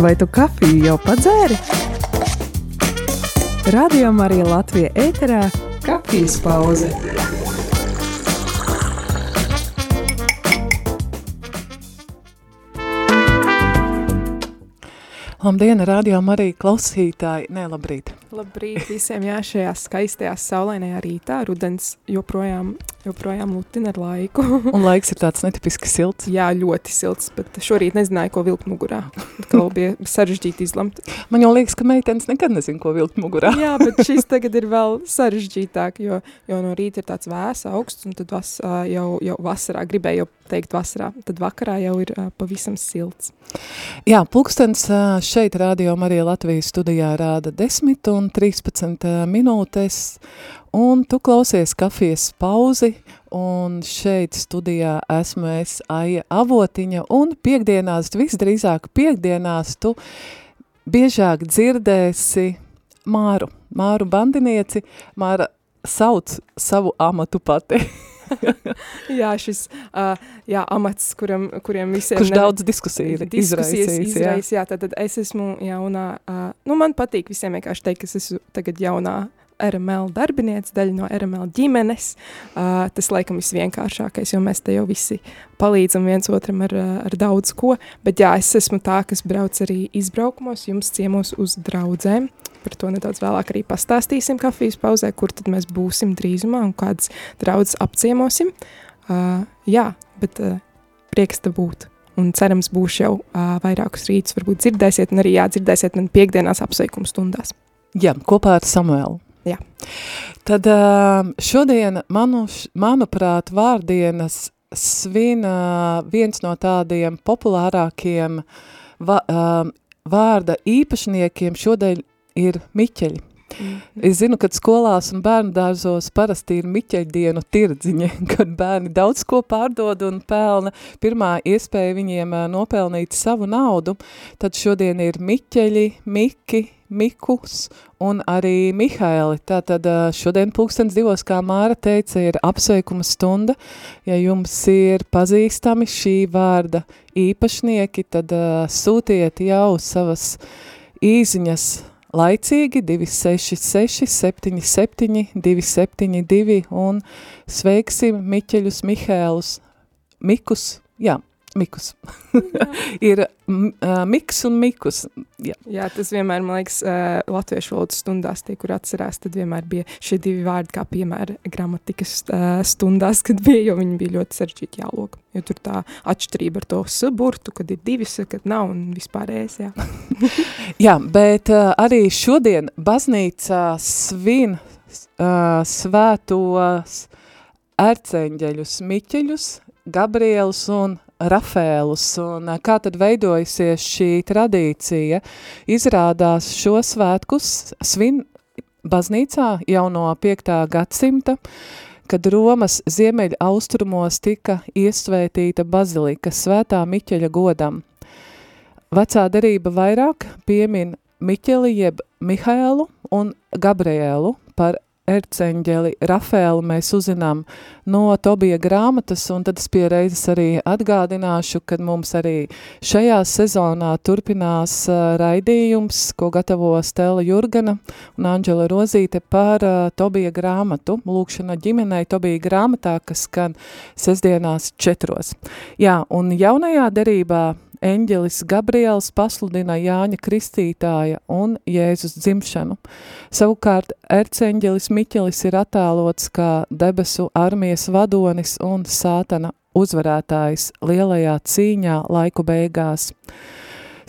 Vai tu kafiju jau padzēri? Radio Marija Latvija ēterā - kafijas pauze. Labdien, radio Marija klausītāji, ne labrīt. Labrīt visiem, jā, šajā skaistajā saulainajā rītā, rudens joprojām, joprojām lutina ar laiku. Un laiks ir tāds netipiski silts. jā, ļoti silts, bet šorīt nezināju, ko vilkt mugurā. Atkal bija sarežģīti izlemt. Man jau liekas, ka meitenes nekad nezin, ko vilkt mugurā. jā, bet šis tagad ir vēl sarežģītāk, jo, jo no rīta ir tāds vēs, augsts, un tad vas, jau, jau vasarā, gribēju teikt vasarā, tad vakarā jau ir pavisam silts. Jā, pulkstens šeit radio Marija Latvijas studijā rāda 10 un 13 minūtes, un tu klausies kafijas pauzi, un šeit studijā esmu es Aija Avotiņa, un piekdienās, visdrīzāk piekdienās tu biežāk dzirdēsi Māru, Māru bandinieci, Māra sauc savu amatu pati. jā, šis uh, jā, amats, kuram, kuriem visiem... Kurš daudz diskusiju ir izraisījis, jā. izraisa, jā, tad, tad es esmu jaunā, uh, nu man patīk visiem vienkārši teikt, ka es esmu tagad jaunā RML darbiniece, daļa no RML ģimenes, uh, tas laikam visvienkāršākais, jo mēs te jau visi palīdzam viens otram ar, ar daudz ko, bet jā, es esmu tā, kas brauc arī izbraukumos, jums ciemos uz draudzēm, par to nedaudz vēlāk arī pastāstīsim kafijas pauzē, kur tad mēs būsim drīzumā un kādas draudzes apciemosim, uh, jā, bet uh, prieks te būt. Un cerams būs jau uh, vairākus rītus, varbūt dzirdēsiet, un arī jādzirdēsiet man piekdienās apsveikuma stundās. Jā, kopā ar Samuelu. Jā. Tad ā, šodien, manu, manuprāt, vārdienas svin ā, viens no tādiem populārākiem ā, vārda īpašniekiem šodien ir Miķeļi. Es zinu, ka skolās un bērnu dārzos parasti ir miķeļdienu tirdziņi, kad bērni daudz ko pārdod un pelna. Pirmā iespēja viņiem nopelnīt savu naudu, tad šodien ir miķeļi, miki, mikus un arī Mihaili. Tātad šodien pulkstens divos, kā Māra teica, ir apsveikuma stunda. Ja jums ir pazīstami šī vārda īpašnieki, tad ā, sūtiet jau savas īziņas laicīgi 266 77 272 un sveiksim Miķeļus, Mihēlus, Mikus, jā, Mikus. ir uh, Miks un Mikus. Jā. Jā, tas vienmēr, man liekas, uh, latviešu valodas stundās, tie, kur atcerās, tad vienmēr bija šie divi vārdi, kā piemēra gramatikas uh, stundās, kad bija, jo viņi bija ļoti sarežģīti jālok. Jo tur tā atšķirība ar to saburtu, kad ir divi, kad nav un vispārējais, jā. jā, bet uh, arī šodien baznīcā svin uh, svētos erceņģeļus, miķeļus, Gabrielus un Rafēlus, un kā tad veidojusies šī tradīcija? Izrādās šo svētkus svin baznīcā jau no 5. gadsimta, kad Romas ziemeļa austrumos tika iesvētīta bazilika svētā Miķeļa godam. Vecā derība vairāk piemin Miķeli jeb Mihēlu un Gabrielu par erceņģeli Rafēlu mēs uzzinām no Tobija grāmatas, un tad es pie reizes arī atgādināšu, kad mums arī šajā sezonā turpinās uh, raidījums, ko gatavo Stela Jurgana un Anģela Rozīte par uh, Tobija grāmatu, lūkšana ģimenei Tobija grāmatā, kas skan sestdienās četros. Jā, un jaunajā derībā eņģelis Gabriels pasludina Jāņa Kristītāja un Jēzus dzimšanu. Savukārt erceņģelis Miķelis ir attēlots kā debesu armijas vadonis un sātana uzvarētājs lielajā cīņā laiku beigās.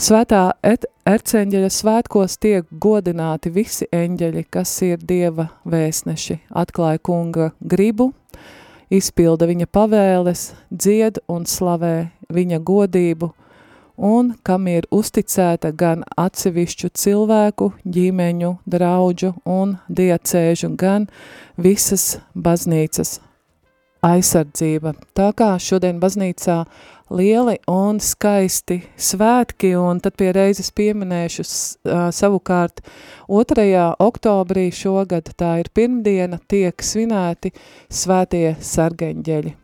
Svētā erceņģeļa svētkos tiek godināti visi eņģeļi, kas ir Dieva vēstneši, atklāja kunga gribu, izpilda viņa pavēles, dzied un slavē viņa godību, un kam ir uzticēta gan atsevišķu cilvēku, ģimeņu, draudžu un diacēžu, gan visas baznīcas aizsardzība. Tā kā šodien baznīcā lieli un skaisti svētki, un tad pie reizes pieminēšu savukārt 2. oktobrī šogad, tā ir pirmdiena, tiek svinēti svētie sargeņģeļi.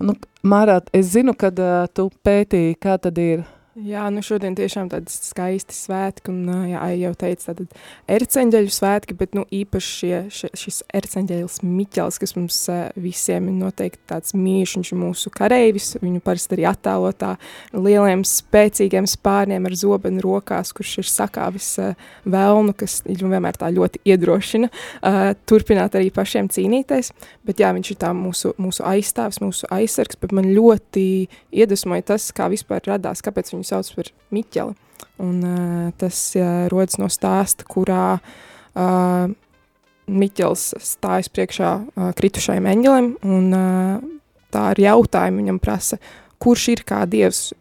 Un, Mārāt, es zinu, kad uh, tu pētīji, kā tad ir Jā, nu šodien tiešām tādi skaisti svētki, un jā, jau teicu, tātad erceņģeļu svētki, bet nu īpaši šie, šie, šis erceņģeļs Miķels, kas mums visiem ir noteikti tāds mīļš, viņš ir mūsu kareivis, viņu parasti arī attēlo tā lieliem spēcīgiem spārniem ar zobenu rokās, kurš ir sakāvis velnu, kas ir vienmēr tā ļoti iedrošina turpināt arī pašiem cīnīties, bet jā, viņš ir tā mūsu, mūsu aizstāvs, mūsu aizsargs, bet man ļoti iedvesmoja tas, kā vispār radās, kāpēc viņu sauc par Miķeli. Un, uh, tas uh, rodas no stāsta, kurā uh, Miķels stājas priekšā uh, kritušajam eņģelim, un uh, tā ar jautājumu viņam prasa, kurš ir kā dievs.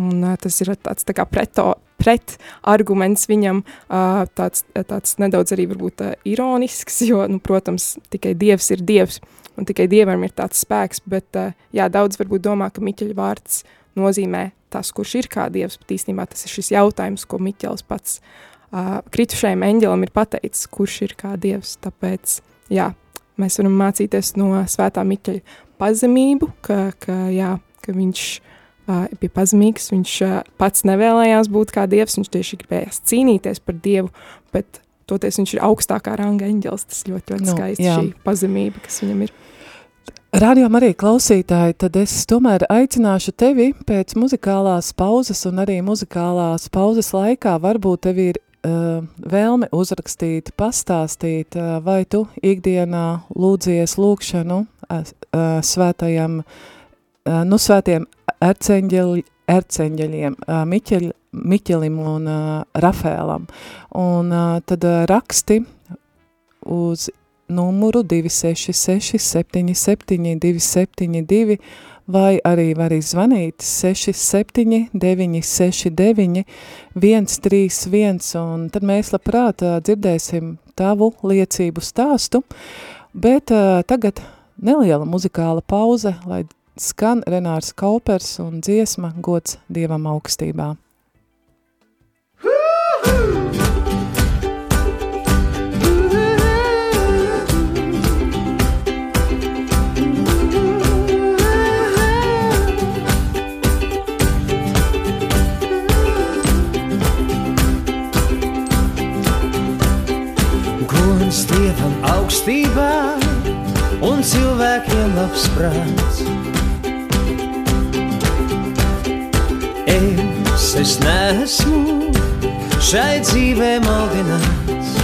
Un, uh, tas ir tāds tā kā preto, pret arguments viņam, uh, tāds, tāds nedaudz arī varbūt uh, ironisks, jo, nu, protams, tikai dievs ir dievs, un tikai dievam ir tāds spēks, bet, uh, jā, daudz varbūt domā, ka Miķeļa vārds nozīmē tas, kurš ir kā dievs, bet īstenībā tas ir šis jautājums, ko Miķels pats uh, kritušajam eņģelim ir pateicis, kurš ir kā dievs. Tāpēc, jā, mēs varam mācīties no svētā Miķeļa pazemību, ka, ka, jā, ka viņš uh, bija pazemīgs, viņš uh, pats nevēlējās būt kā dievs, viņš tieši gribējās cīnīties par dievu, bet toties viņš ir augstākā ranga eņģelis, tas ļoti, ļoti no, skaisti jā. šī pazemība, kas viņam ir. Rādījumā arī klausītāji, tad es tomēr aicināšu tevi pēc muzikālās pauzes un arī muzikālās pauzes laikā varbūt tev ir uh, vēlme uzrakstīt, pastāstīt, uh, vai tu ikdienā lūdzies lūkšanu uh, uh, svētajam, uh, nu svētiem erceņģeļi, erceņģeļiem, uh, Miķeļ, Miķelim un uh, Rafēlam. Un uh, tad uh, raksti uz numuru 266 77 272 vai arī var izvanīt 67 969 131 un tad mēs labprāt dzirdēsim tavu liecību stāstu, bet tagad neliela muzikāla pauze, lai skan Renārs Kaupers un dziesma gods Dievam augstībā. Augstībā un cilvēkiem labs prāts. Es, es nesmu šai dzīvē maldināts,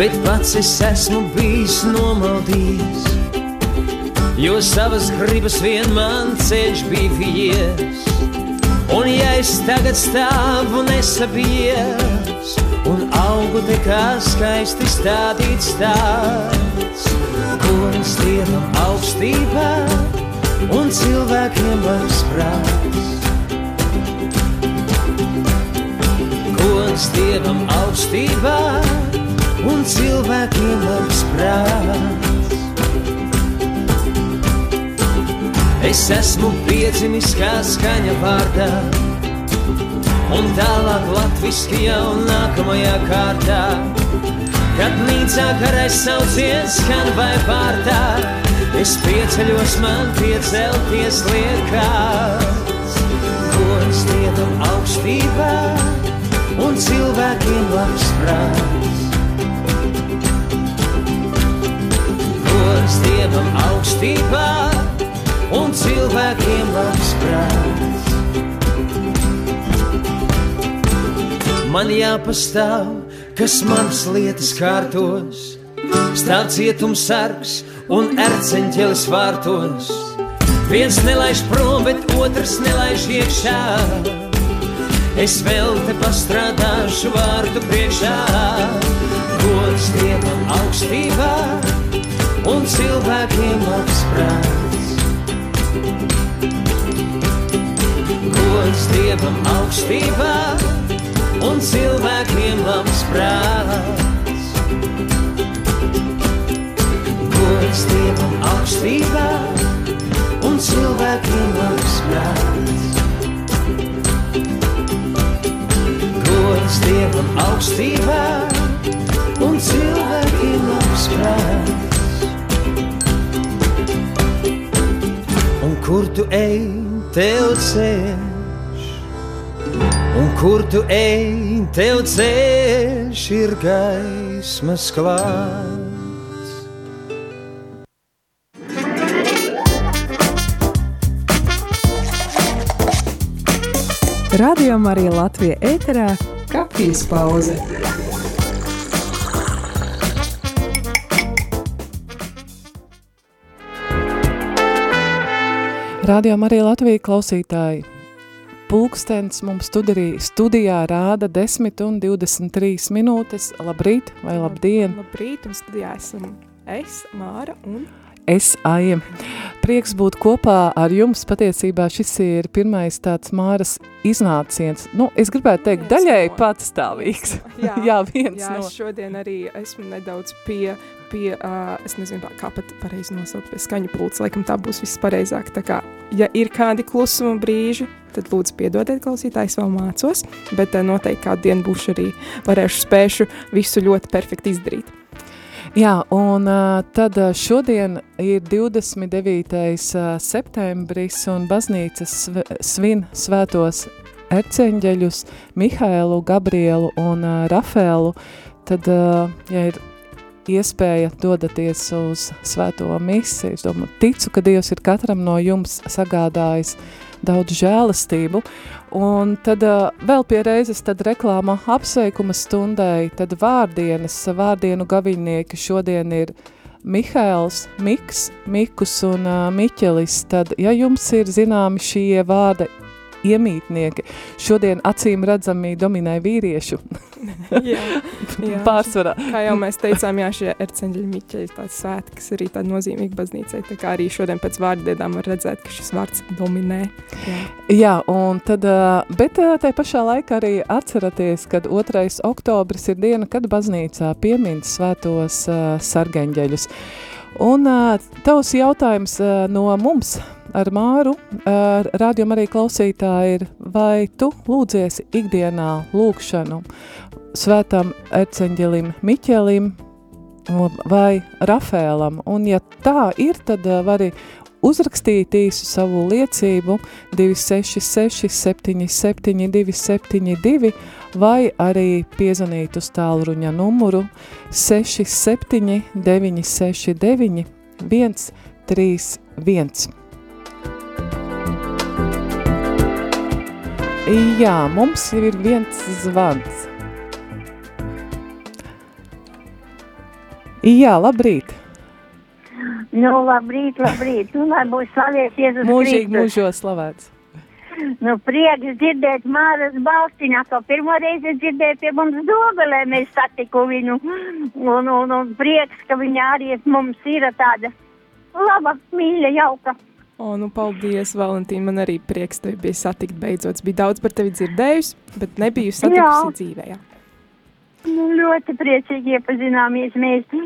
bet pats es esmu bijis nomaldījis, jo savas gribas vien man ceļš bija vies. Un ja es tagad stāvu nesabies un augu te kā skaisti stādīts tāds, gods Dievam augstībā un cilvēkiem labs prāts. Gods Dievam augstībā un cilvēkiem labs prāts. Es esmu piedzimis kā skaņa vārdā, un tālāk latviskajā un nākamajā kārtā. Kad mīcā karais sauciens skan vai vārtā, es pieceļos man piecelties liekās. Gods Dievam augstībā un cilvēkiem labs prāts. Gods Dievam augstībā un cilvēkiem labs prāts. Man jāpastāv, kas manas lietas kārtos, stāv cietums sargs un erceņķelis vārtos. Viens nelaiž prom, bet otrs nelaiž iekšā. Es vēl te pastrādāšu vārdu priekšā, gods Dievam augstībā un cilvēkiem labs prāts. gods Dievam augstībā un cilvēkiem labs prāts. Gods Dievam augstībā un cilvēkiem labs prāts. Gods Dievam augstībā un cilvēkiem labs prāts. kur tu ej, tev ceļš. Un kur tu ej, tev ceļš ir gaismas klāts. Radio Marija Latvija ēterā kafijas pauze. Radio Marija Latvija klausītāji. Pulkstens mums studijā, studijā rāda 10 un 23 minūtes. Labrīt vai labdien! Labrīt, un studijā esam es, Māra un Es Aija. Prieks būt kopā ar jums. Patiesībā šis ir pirmais tāds Māras iznāciens. Nu, es gribētu teikt, Viens daļēji no- patstāvīgs. Jā, Jā, viens jā no. šodien arī esmu nedaudz pie, pie uh, es nezinu, kā pat pareizi nosaukt, pie skaņu pults, laikam tā būs viss pareizāk. Tā kā, ja ir kādi klusuma brīži, tad lūdzu piedodiet klausītāji, es vēl mācos, bet uh, noteikti kādu dienu būšu arī, varēšu spēšu visu ļoti perfekti izdarīt. Jā, un tad šodien ir 29. Uh, septembris un baznīcas sv svin svētos erceņģeļus Mihēlu, Gabrielu un Rafēlu. Tad, ja ir iespēja dodaties uz svēto misiju, es domāju, ticu, ka Dievs ir katram no jums sagādājis daudz žēlastību. Un tad vēl pie reizes tad reklāma apsveikuma stundai, tad vārdienas, vārdienu gaviņnieki šodien ir Mihēls, Miks, Mikus un Miķelis. Tad, ja jums ir zināmi šie vārda iemītnieki, šodien acīm redzami dominē vīriešu jā, jā. pārsvarā. Kā jau mēs teicām, jā, šie erceņģeļi miķeļi tāds svētki, kas arī tāda nozīmīga baznīcai, tā kā arī šodien pēc vārdiedām var redzēt, ka šis vārds dominē. Jā. Jā, un tad, bet tai pašā laikā arī atceraties, kad 2. oktobris ir diena, kad baznīcā piemin svētos sargeņģeļus. Un tavs jautājums no mums ar Māru, rādījuma arī klausītāji ir, vai tu lūdziesi ikdienā lūkšanu svētam erceņģelim Miķelim vai Rafēlam? Un ja tā ir, tad vari uzrakstīt īsu savu liecību 266 77 272 vai arī piezvanīt uz tālruņa numuru 67 969 131. Jā, mums ir viens zvans. Jā, labrīt. Nu, labrīt, labrīt. Nu, lai būs slavēts Jēzus Mūžīgi Kristus. mūžos slavēts. Nu, prieks dzirdēt Māras balstiņā, ko pirmo reizi dzirdēju pie mums dobelē, mēs satiku viņu. Un, un, un prieks, ka viņa arī mums ir tāda laba, mīļa, jauka. O, nu, paldies, Valentīna. Man arī prieks tevi bija satikt beidzot. Es biju daudz par tevi dzirdējusi, bet nebiju satikusi dzīvē. Jā. Nu, ļoti priecīgi iepazināmies mēs.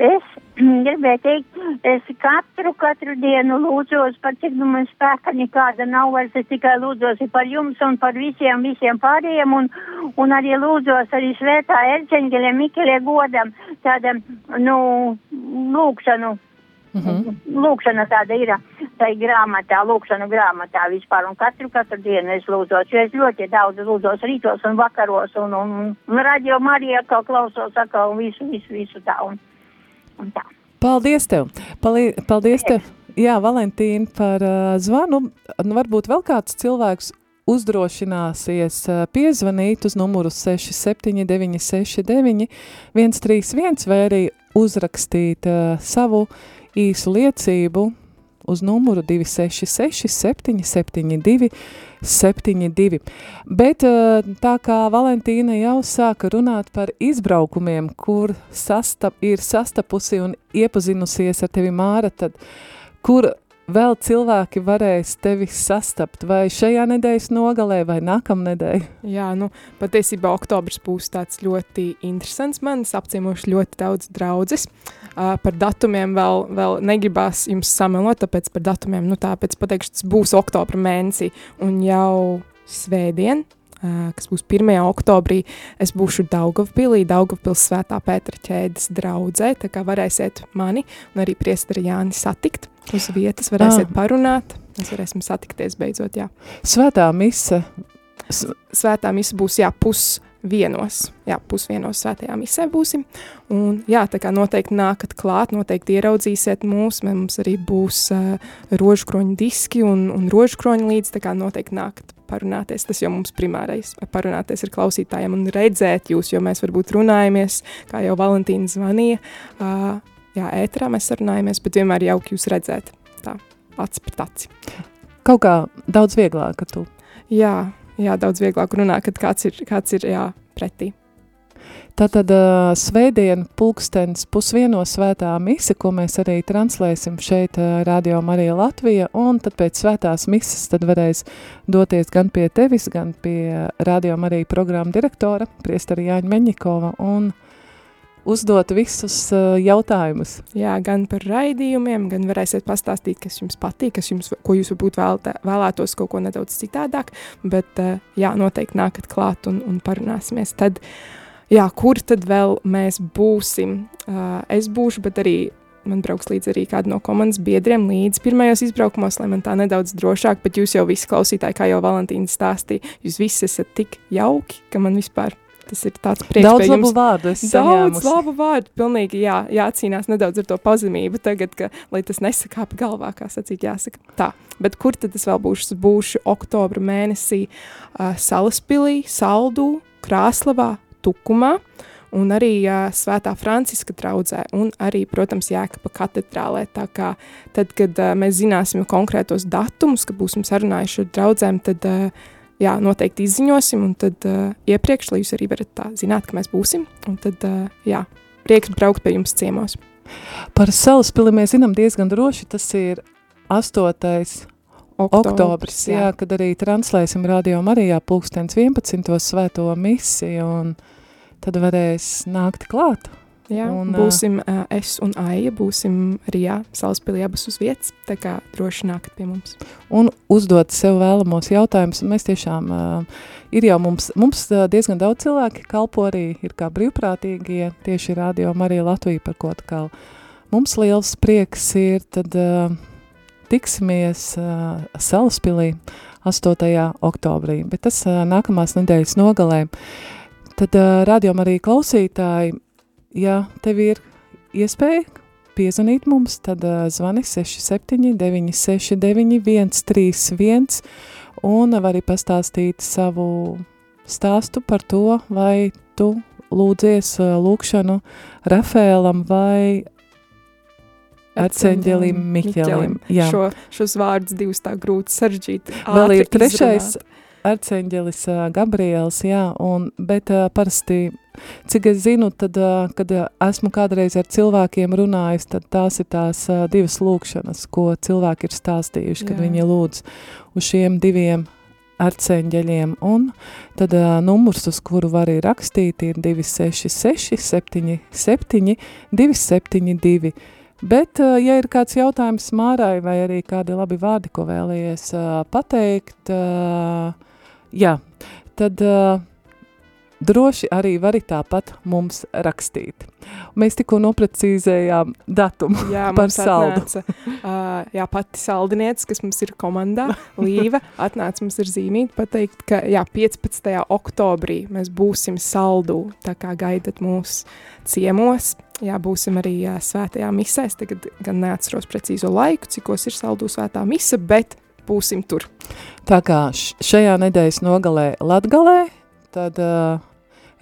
Es gribēju teikt, es katru, katru dienu lūdzos par cik nu man spēka nekāda nav vairs, es tikai lūdzos par jums un par visiem, visiem pārējiem un, un arī lūdzos arī svētā Erceņģelē Mikelē godam tādam, nu, lūkšanu. Mhm. Lūkšana tāda ir, tā ir grāmatā, lūkšana grāmatā vispār, un katru, katru dienu es lūdzos, jo es ļoti daudz lūdzos rītos un vakaros, un, un, un, radio Marija atkal klausos, atkal visu, visu, visu tā, un, un tā. Paldies tev! Palī, paldies tev! Jā, Valentīna, par uh, zvanu. Nu, varbūt vēl kāds cilvēks uzdrošināsies piezvanīt uz numuru 67969 131 vai arī uzrakstīt uh, savu īsu liecību uz numuru 266 772 72. Bet uh, tā kā Valentīna jau sāka runāt par izbraukumiem, kur sastap, ir sastapusi un iepazinusies ar tevi Māra, tad kur vēl cilvēki varēs tevi sastapt, vai šajā nedēļas nogalē, vai nākamnedēļ? Jā, nu, patiesībā oktobrs būs tāds ļoti interesants. Man apciemoši ļoti daudz draudzes. Uh, par datumiem vēl, vēl negribās jums samelot, tāpēc par datumiem, nu tāpēc pateikšu, tas būs oktobra mēnesī un jau svētdien, kas būs 1. oktobrī, es būšu Daugavpilī, Daugavpils svētā Pētra ķēdes draudzē, tā kā varēsiet mani un arī priesteri Jāni satikt uz vietas, varēsiet Ah. parunāt. mēs varēsim satikties beidzot, jā. Svētā mise. S Svētā mise būs, jā, pus vienos, jā, pusvienos svētajā misē būsim, un jā, tā kā noteikti nākat klāt, noteikti ieraudzīsiet mūs, mums arī būs uh, rožkroņu diski un, un rožkroņu līdz, tā kā noteikti nākat parunāties, tas jau mums primārais, parunāties ar klausītājiem un redzēt jūs, jo mēs varbūt runājamies, kā jau Valentīna zvanīja, uh, jā, ēterā mēs sarunājamies, bet vienmēr jauki jūs redzēt, tā, aci pret aci. Kaut kā daudz vieglāk, ka tu. Jā, jā, daudz vieglāk runā, kad kāds ir, kāds ir jā, pretī. Tātad uh, svētdien pulkstens pusvieno svētā mise, ko mēs arī translēsim šeit uh, Radio Marija Latvija, un tad pēc svētās mises tad varēs doties gan pie tevis, gan pie Radio Marija programma direktora, priestara Jāņa Meņikova, un uzdot visus uh, jautājumus. Jā, gan par raidījumiem, gan varēsiet pastāstīt, kas jums patīk, kas jums, ko jūs varbūt vēltē, vēlētos kaut ko nedaudz citādāk, bet uh, jā, noteikti nākat klāt un, un parunāsimies. Tad, jā, kur tad vēl mēs būsim? Uh, es būšu, bet arī man brauks līdzi arī kāda no komandas biedriem līdz pirmajos izbraukumos, lai man tā nedaudz drošāk, bet jūs jau visi klausītāji, kā jau Valentīna stāstīja, jūs visi esat tik jauki, ka man vispār Tas ir tāds prieks. Daudz labu vārdu. Daudz saņēmusi. labu vārdu. Pilnīgi jā, jācīnās nedaudz ar to pazemību tagad, ka, lai tas nesakāp galvā, kā sacīt, jāsaka tā. Bet kur tad es vēl būšu? Būšu oktobra mēnesī uh, Salaspilī, Saldū, Krāslavā, Tukumā un arī uh, Svētā Franciska traudzē, un arī, protams, Jēkaba katedrālē. Tā kā tad, kad uh, mēs zināsim konkrētos datumus, ka būsim sarunājuši ar draudzēm, tad uh, jā, noteikti izziņosim, un tad uh, iepriekš, lai jūs arī varat tā zināt, ka mēs būsim, un tad, uh, jā, prieks braukt pie jums ciemos. Par Salaspili mēs zinām diezgan droši, tas ir 8. Oktobris, oktobris jā. jā, kad arī translēsim Radio Marijā pulkstens 11. svēto misiju, un tad varēs nākt klāt. Jā, un, būsim uh, es un Aija, būsim arī jā, Salaspilī abas uz vietas, tā kā droši nākat pie mums. Un uzdot sev vēlamos jautājumus, mēs tiešām, uh, ir jau mums, mums diezgan daudz cilvēki kalpo arī, ir kā brīvprātīgie, tieši Radio Marija Latvija, par ko kā mums liels prieks ir, tad uh, tiksimies uh, Salaspilī 8. oktobrī, bet tas uh, nākamās nedēļas nogalē. Tad uh, radio arī klausītāji ja tev ir iespēja piezvanīt mums, tad uh, zvani 67 969 131 un var arī pastāstīt savu stāstu par to, vai tu lūdzies uh, lūkšanu Rafēlam vai Arceņģelim Miķelim. Jā. Šo, šos vārdus divus tā grūti saržģīt. Vēl ir trešais Arceņģelis uh, Gabriels, jā, un, bet parasti Cik es zinu, tad, kad esmu kādreiz ar cilvēkiem runājis, tad tās ir tās divas lūkšanas, ko cilvēki ir stāstījuši, kad Jā. viņi lūdz uz šiem diviem arceņģeļiem, un tad uh, numurs, uz kuru var arī rakstīt, ir 266 77 272. Bet, uh, ja ir kāds jautājums Mārai vai arī kādi labi vārdi, ko vēlējies uh, pateikt, uh, jā, tad uh, droši arī vari tāpat mums rakstīt. Mēs tikko noprecīzējām datumu jā, par saldu. Atnāca, uh, jā, pati saldinieca, kas mums ir komandā, Līva, atnāca mums ar zīmīt pateikt, ka jā, 15. oktobrī mēs būsim saldu, tā kā gaidat mūs ciemos. Jā, būsim arī jā, svētajā misēs, tagad gan neatceros precīzo laiku, cikos ir saldu svētā mise, bet būsim tur. Tā kā šajā nedēļas nogalē Latgalē, tad uh,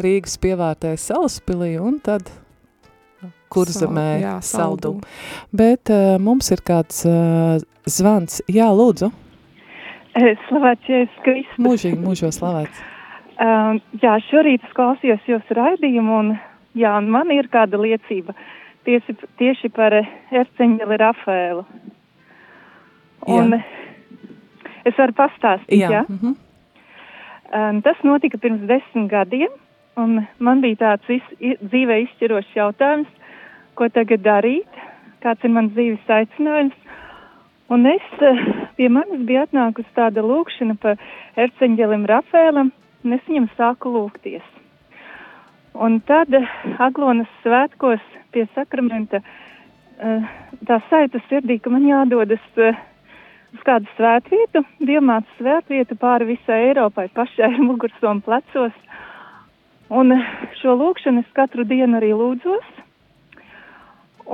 Rīgas pievārtē Salaspilī un tad kurzemē Sal, jā, saldu. Bet uh, mums ir kāds uh, zvans. Jā, lūdzu. Slavēts Jēzus Kristus. Mūžīgi, mūžo slavēts. Uh, jā, šorīt es klausījos jūsu raidījumu un jā, un man ir kāda liecība tieši, tieši par erceņģeli Rafēlu. Un jā. Es varu pastāstīt, jā. jā? Mm -hmm. Um, tas notika pirms desmit gadiem, un man bija tāds iz, dzīvē izšķirošs jautājums, ko tagad darīt, kāds ir mans dzīves aicinājums. Un es, eh, pie manis bija atnākusi tāda lūkšana par erceņģelim Rafēlam, un es viņam sāku lūgties. Un tad eh, Aglonas svētkos pie sakramenta eh, tā saita sirdī, ka man jādodas uz kādu svētvietu, dievmātes svētvietu pāri visai Eiropai, pašai mugursom plecos. Un šo lūkšanu es katru dienu arī lūdzos.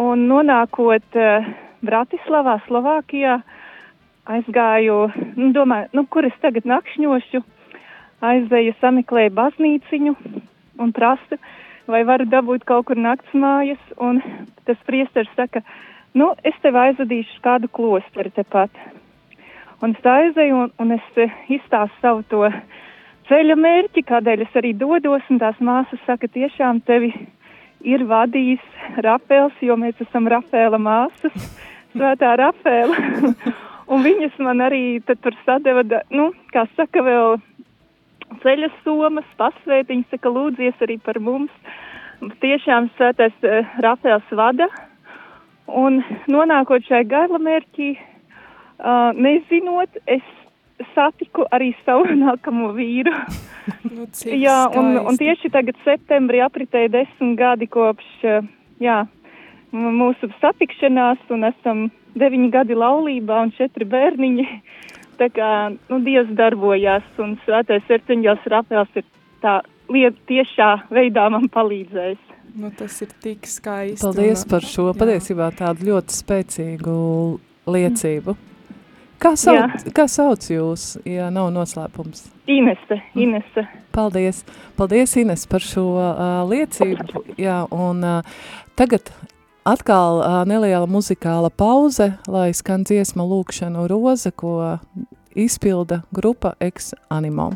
Un nonākot uh, Bratislavā, Slovākijā, aizgāju, nu, domāju, nu, kur es tagad nakšņošu, aizēju sameklēju baznīciņu un prasu, vai varu dabūt kaut kur nakts mājas, un tas priesteris saka, nu, es tev aizvadīšu kādu klosteri tepat. Un es aizēju, un, un es eh, izstāstu savu to ceļa mērķi, kādēļ es arī dodos, un tās māsas saka, tiešām tevi ir vadījis Rafēls, jo mēs esam Rafēla māsas, svētā Rafēla. un viņas man arī tur sadeva, nu, kā saka, vēl ceļa somas, pasvētiņas, saka, lūdzies arī par mums. Tiešām svētais uh, Rafēls vada. Un nonākot šai galamērķī, uh, nezinot, es satiku arī savu nākamo vīru. Nu, jā, un, un tieši tagad septembrī apritēja desmit gadi kopš uh, jā, mūsu satikšanās, un esam deviņi gadi laulībā un četri bērniņi. Tā kā nu, Dievs darbojās, un Svētais Erceņģels Rafēls ir tā lieta tiešā veidā man palīdzējis. Nu, tas ir tik skaisti. Paldies un, par šo jā. patiesībā tādu ļoti spēcīgu liecību. Kā sauc, jā. kā sauc jūs, ja nav noslēpums? Inese, Inese. Paldies, paldies Ines par šo uh, liecību, jā, un uh, tagad atkal uh, neliela muzikāla pauze, lai skan dziesma lūkšanu roze, ko izpilda grupa Ex Animo.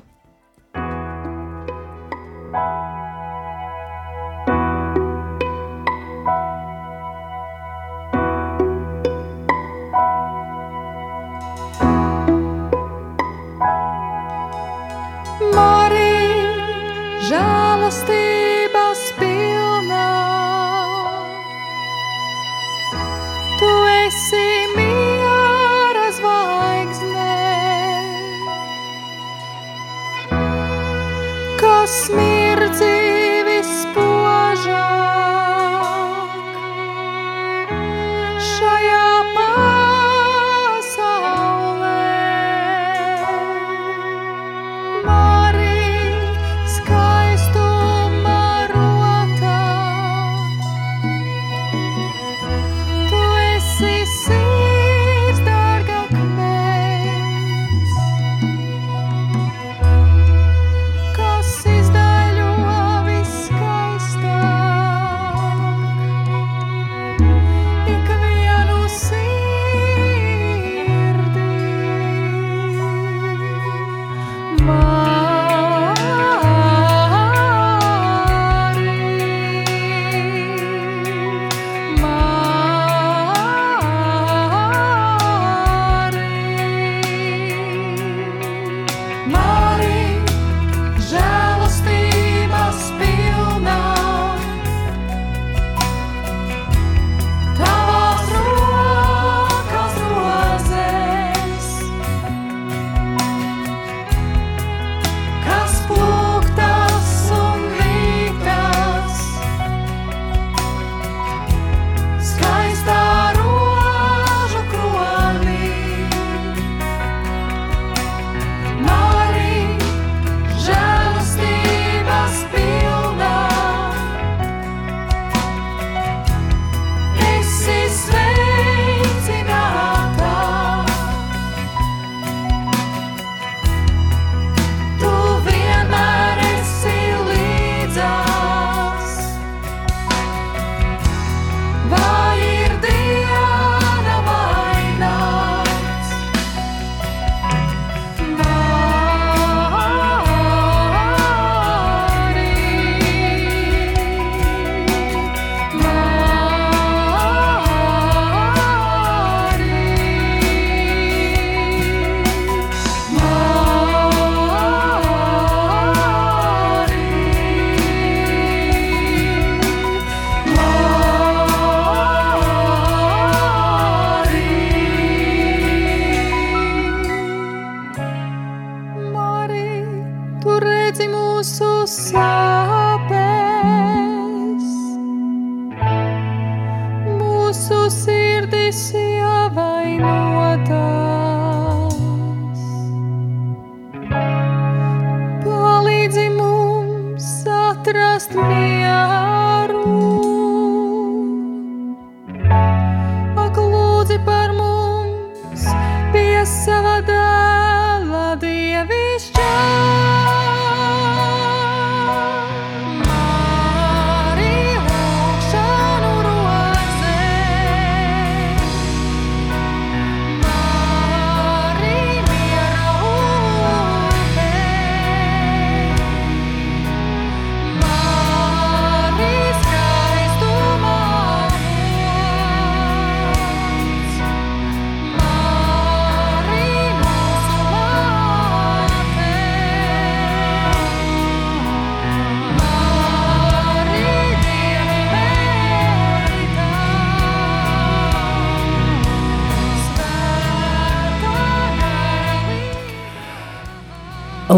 trust me.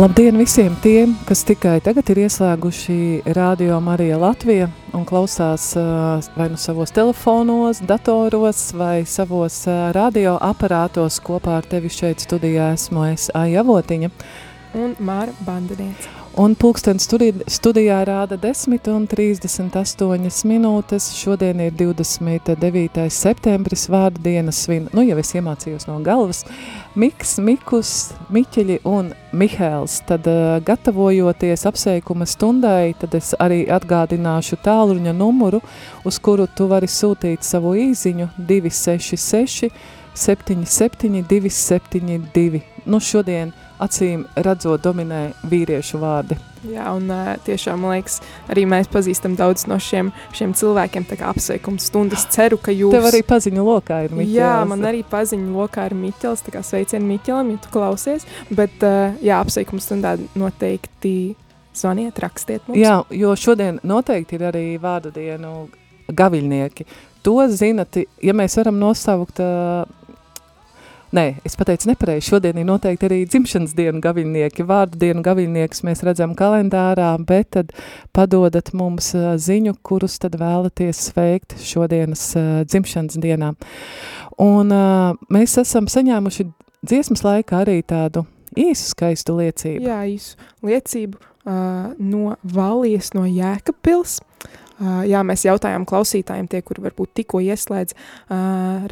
Labdien visiem tiem, kas tikai tagad ir ieslēguši Radio Marija Latvija un klausās uh, vai nu savos telefonos, datoros vai savos uh, radio aparātos kopā ar tevi šeit studijā esmu es Aija Avotiņa. Un Māra Bandiniece. Un pulksten studi studijā rāda 10 un 38 minūtes. Šodien ir 29. septembris, vārdu dienas svin. Nu, jau es iemācījos no galvas. Miks, Mikus, Miķeļi un Mihēls. Tad uh, gatavojoties apsveikuma stundai, tad es arī atgādināšu tāluņa numuru, uz kuru tu vari sūtīt savu īziņu 266 77 272. Nu, šodien acīm redzot dominē vīriešu vārdi. Jā, un tiešām, man liekas, arī mēs pazīstam daudz no šiem, šiem cilvēkiem, tā kā apsveikuma stundas. Ceru, ka jūs... Tev arī paziņu lokā ir Miķels. Jā, man arī paziņu lokā ir Miķels, tā kā sveicienu Miķelam, ja tu klausies. Bet, jā, apsveikuma stundā noteikti zvaniet, rakstiet mums. Jā, jo šodien noteikti ir arī vārdu dienu gaviļnieki. To zinat, ja mēs varam nosaukt... Uh, Nē, es pateicu nepareizi. Šodien ir noteikti arī dzimšanas dienu gaviļnieki. Vārdu dienu gaviļniekus mēs redzam kalendārā, bet tad padodat mums ziņu, kurus tad vēlaties sveikt šodienas dzimšanas dienā. Un mēs esam saņēmuši dziesmas laikā arī tādu īsu skaistu liecību. Jā, īsu liecību uh, no Valijas, no Jēkabpils. Uh, jā, mēs jautājām klausītājiem, tie, kuri varbūt tikko ieslēdz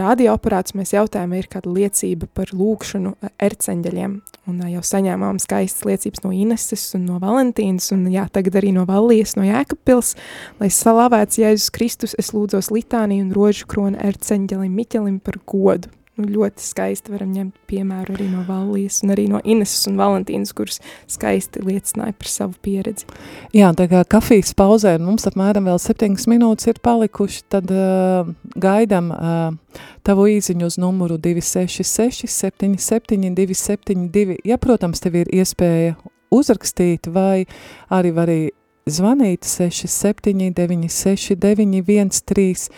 radioaparātus, mēs jautājām, ir kāda liecība par lūkšanu erceņģeļiem. Un jau saņēmām skaistas liecības no Ineses un no Valentīnas, un jā, tagad arī no Valijas, no Jēkabpils. Lai slavēts Jēzus Kristus, es lūdzos litāniju un rožu kronu erceņģelim Miķelim par godu. Nu, ļoti skaisti varam ņemt piemēru arī no Valijas un arī no Ineses un Valentīnas, kuras skaisti liecināja par savu pieredzi. Jā, tā kā kafijas pauzē, mums apmēram vēl septiņas minūtes ir palikuši, tad uh, gaidam uh, tavu īziņu uz numuru 266 77 272. Ja, protams, tev ir iespēja uzrakstīt vai arī var arī zvanīt 67 96 9 13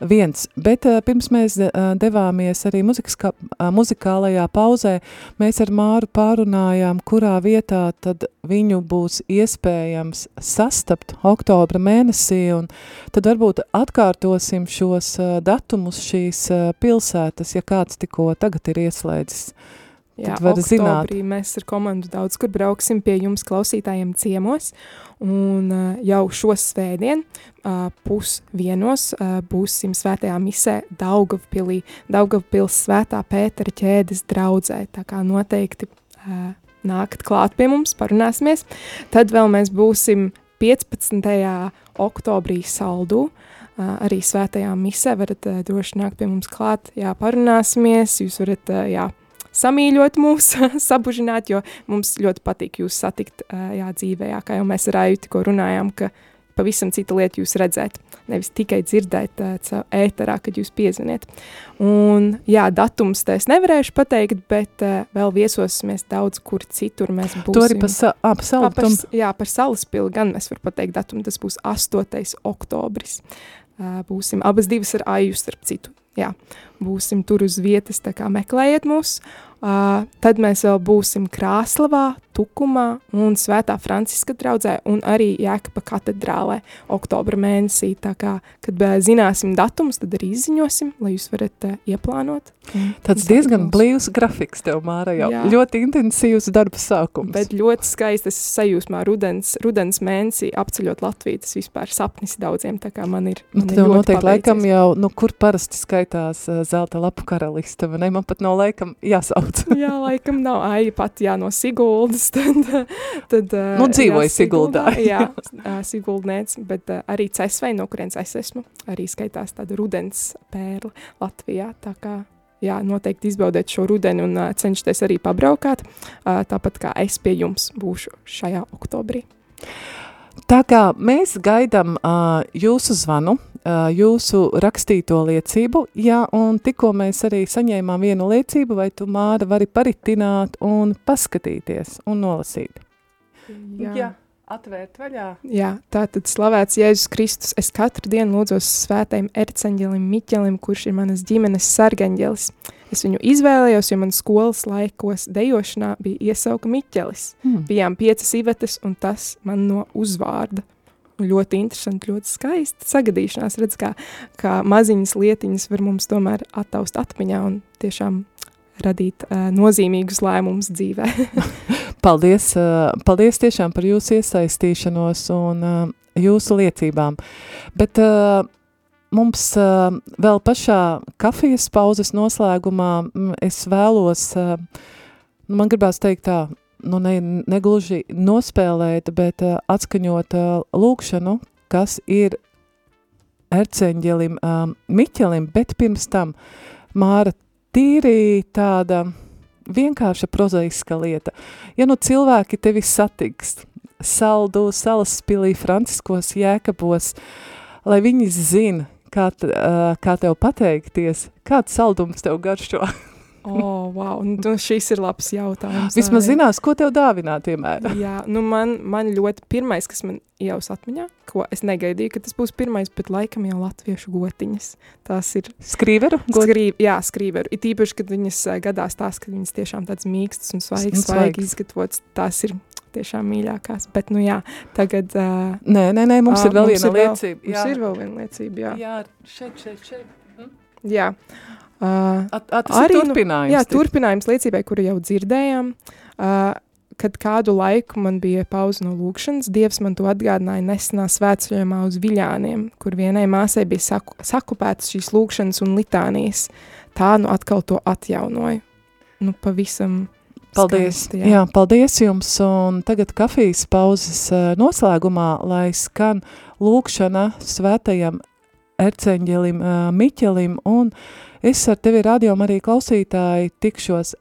viens, bet uh, pirms mēs uh, devāmies arī muzikas, kā, uh, muzikālajā pauzē, mēs ar Māru pārunājām, kurā vietā tad viņu būs iespējams sastapt oktobra mēnesī, un tad varbūt atkārtosim šos datumus šīs pilsētas, ja kāds tikko tagad ir ieslēdzis. Jā, Tad var zināt. mēs ar komandu daudz kur brauksim pie jums klausītājiem ciemos, un uh, jau šo svētdien uh, pusvienos uh, būsim svētajā misē Daugavpilī, Daugavpils svētā Pētera ķēdes draudzē, tā kā noteikti uh, nākat klāt pie mums, parunāsimies. Tad vēl mēs būsim 15. oktobrī saldū, Uh, arī svētajā misē varat uh, droši nākt pie mums klāt, jā, parunāsimies, jūs varat, uh, jā, samīļot mūs, sabužināt, jo mums ļoti patīk jūs satikt jā, dzīvē, jā, kā jau mēs ar Aju tikko runājām, ka pavisam cita lieta jūs redzēt, nevis tikai dzirdēt ēterā, kad jūs piezvaniet. Un jā, datums te es nevarēšu pateikt, bet vēl viesosimies daudz kur citur mēs būsim. To arī pa, sa Ā, salu, s- jā, par salaspili gan es varu pateikt datumu, tas būs 8. oktobris. Būsim abas divas ar Aju starp citu. Jā. būsim tur uz vietas, tā kā meklējiet mūs. Tad mēs vēl būsim Krāslavā, Tukumā un Svētā Franciska draudzē un arī Jēkaba katedrālē oktobra mēnesī. Tā kā, kad zināsim datums, tad arī izziņosim, lai jūs varat uh, ieplānot. Tāds diezgan blīvs grafiks tev, Māra, jau Jā. ļoti intensīvs darba sākums. Bet ļoti skaisti es sajūsmā rudens, rudens mēnesī apceļot Latviju. Tas vispār sapnis daudziem, tā kā man ir. Nu, man ir tev ļoti noteikti laikam jau, nu, kur parasti skaitās uh, zelta lapu karaliste, vai ne? Man pat nav laikam jāsauc. Jā, laikam nav aija pat jā, no Siguldas. Tad, tad, Nu, dzīvoja jā, Siguldā. Jā, Siguldnēts, bet arī Cesvei, no kurienes es esmu, arī skaitās tāda rudens pērle Latvijā. Tā kā, jā, noteikti izbaudiet šo rudeni un ā, cenšieties arī pabraukāt, ā, tāpat kā es pie jums būšu šajā oktobrī. Tā kā mēs gaidām uh, jūsu zvanu, uh, jūsu rakstīto liecību, jā, un tikko mēs arī saņēmām vienu liecību, vai tu, Māra, vari paritināt un paskatīties un nolasīt? atvērt vaļā. Jā, tā tad slavēts Jēzus Kristus. Es katru dienu lūdzos svētajam erceņģelim Miķelim, kurš ir manas ģimenes sargaņģelis. Es viņu izvēlējos, jo man skolas laikos dejošanā bija iesauka Miķelis. Hmm. Bijām piecas ivetes, un tas man no uzvārda. Un Ļoti interesanti, ļoti skaisti sagadīšanās. Redz, kā, kā maziņas lietiņas var mums tomēr attaust atmiņā un tiešām radīt uh, nozīmīgus lēmumus dzīvē. Paldies, uh, paldies tiešām par jūsu iesaistīšanos un uh, jūsu liecībām. Bet uh, mums uh, vēl pašā kafijas pauzes noslēgumā es vēlos, uh, nu, man gribās teikt tā, nu ne, negluži nospēlēt, bet uh, atskaņot uh, lūkšanu, kas ir erceņģelim um, Miķelim, bet pirms tam Māra tīri tāda vienkārša prozaiska lieta. Ja nu cilvēki tevi satiks saldu, salaspilī, franciskos jēkabos, lai viņi zina, kā, t- ā, kā tev pateikties, kāds saldums tev garšo. oh, wow, nu, šis ir labs jautājums. Vismaz zinās, ko tev dāvināt. Jā, nu man, man ļoti pirmais, kas man iejaus atmiņā, ko es negaidīju, ka tas būs pirmais, bet laikam jau latviešu gotiņas. Tās ir Skrīveru? skrīv, jā, skrīveru. It īpaši, kad viņas ā, gadās tās, ka viņas tiešām tādas mīkstas un svaigas, svaigas. svaigi izgatavotas, tās ir tiešām mīļākās. Bet, nu jā, tagad... Uh, Nē, nē, nē, mums ā, ir vēl viena ir vēl- liecība. Mums ir vēl viena liecība, jā. jā, šeit, šeit, šeit. jā. Uh, At, Arī, nu, turpinājums. Jā, tik- turpinājums liecībai, kuru jau dzirdējām. Uh, kad kādu laiku man bija pauze no lūkšanas, Dievs man to atgādināja nesenā svētceļojumā uz Viļāniem, kur vienai māsai bija saku, sakupētas šīs lūkšanas un litānijas. Tā nu atkal to atjaunoja. Nu, pavisam Paldies. skaisti, jā. jā, paldies jums. Un tagad kafijas pauzes eh, noslēgumā, lai skan lūkšana svētajam erceņģelim eh, Miķelim. Un es ar tevi radio arī klausītāji tikšos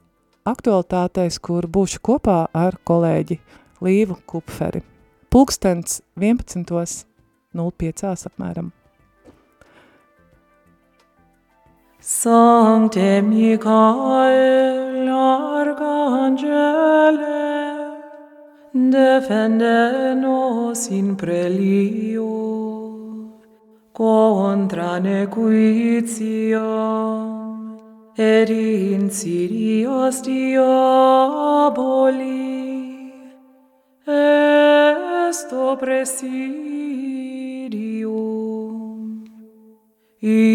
aktualitātēs, kur būšu kopā ar kolēģi Līvu Kupferi. Pulkstens 11.05 apmēram. Sancte Michael, Arcangele, defende nos in prelio, contra nequitiam, et insidios diaboli, est presidium, imperet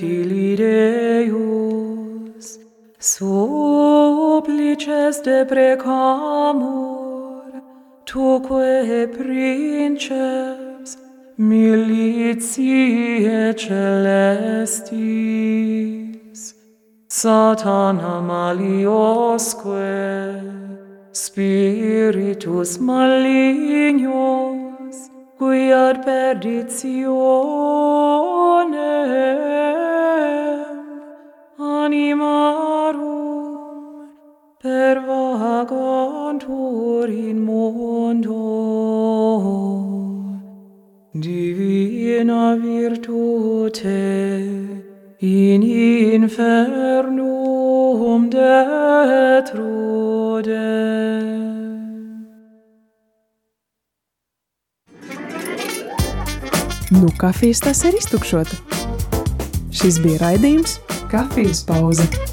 ili Deus, supplices deprecamus, tuque princeps militiae celestis, satana maliosque, spiritus malignos, qui ad perditionem. Animam, pervagantur in mundo. Divina virtute in infernum detrudem. Nu, kafijas tas ir iztukšota. Šis bija raidījums Kafijas pauze.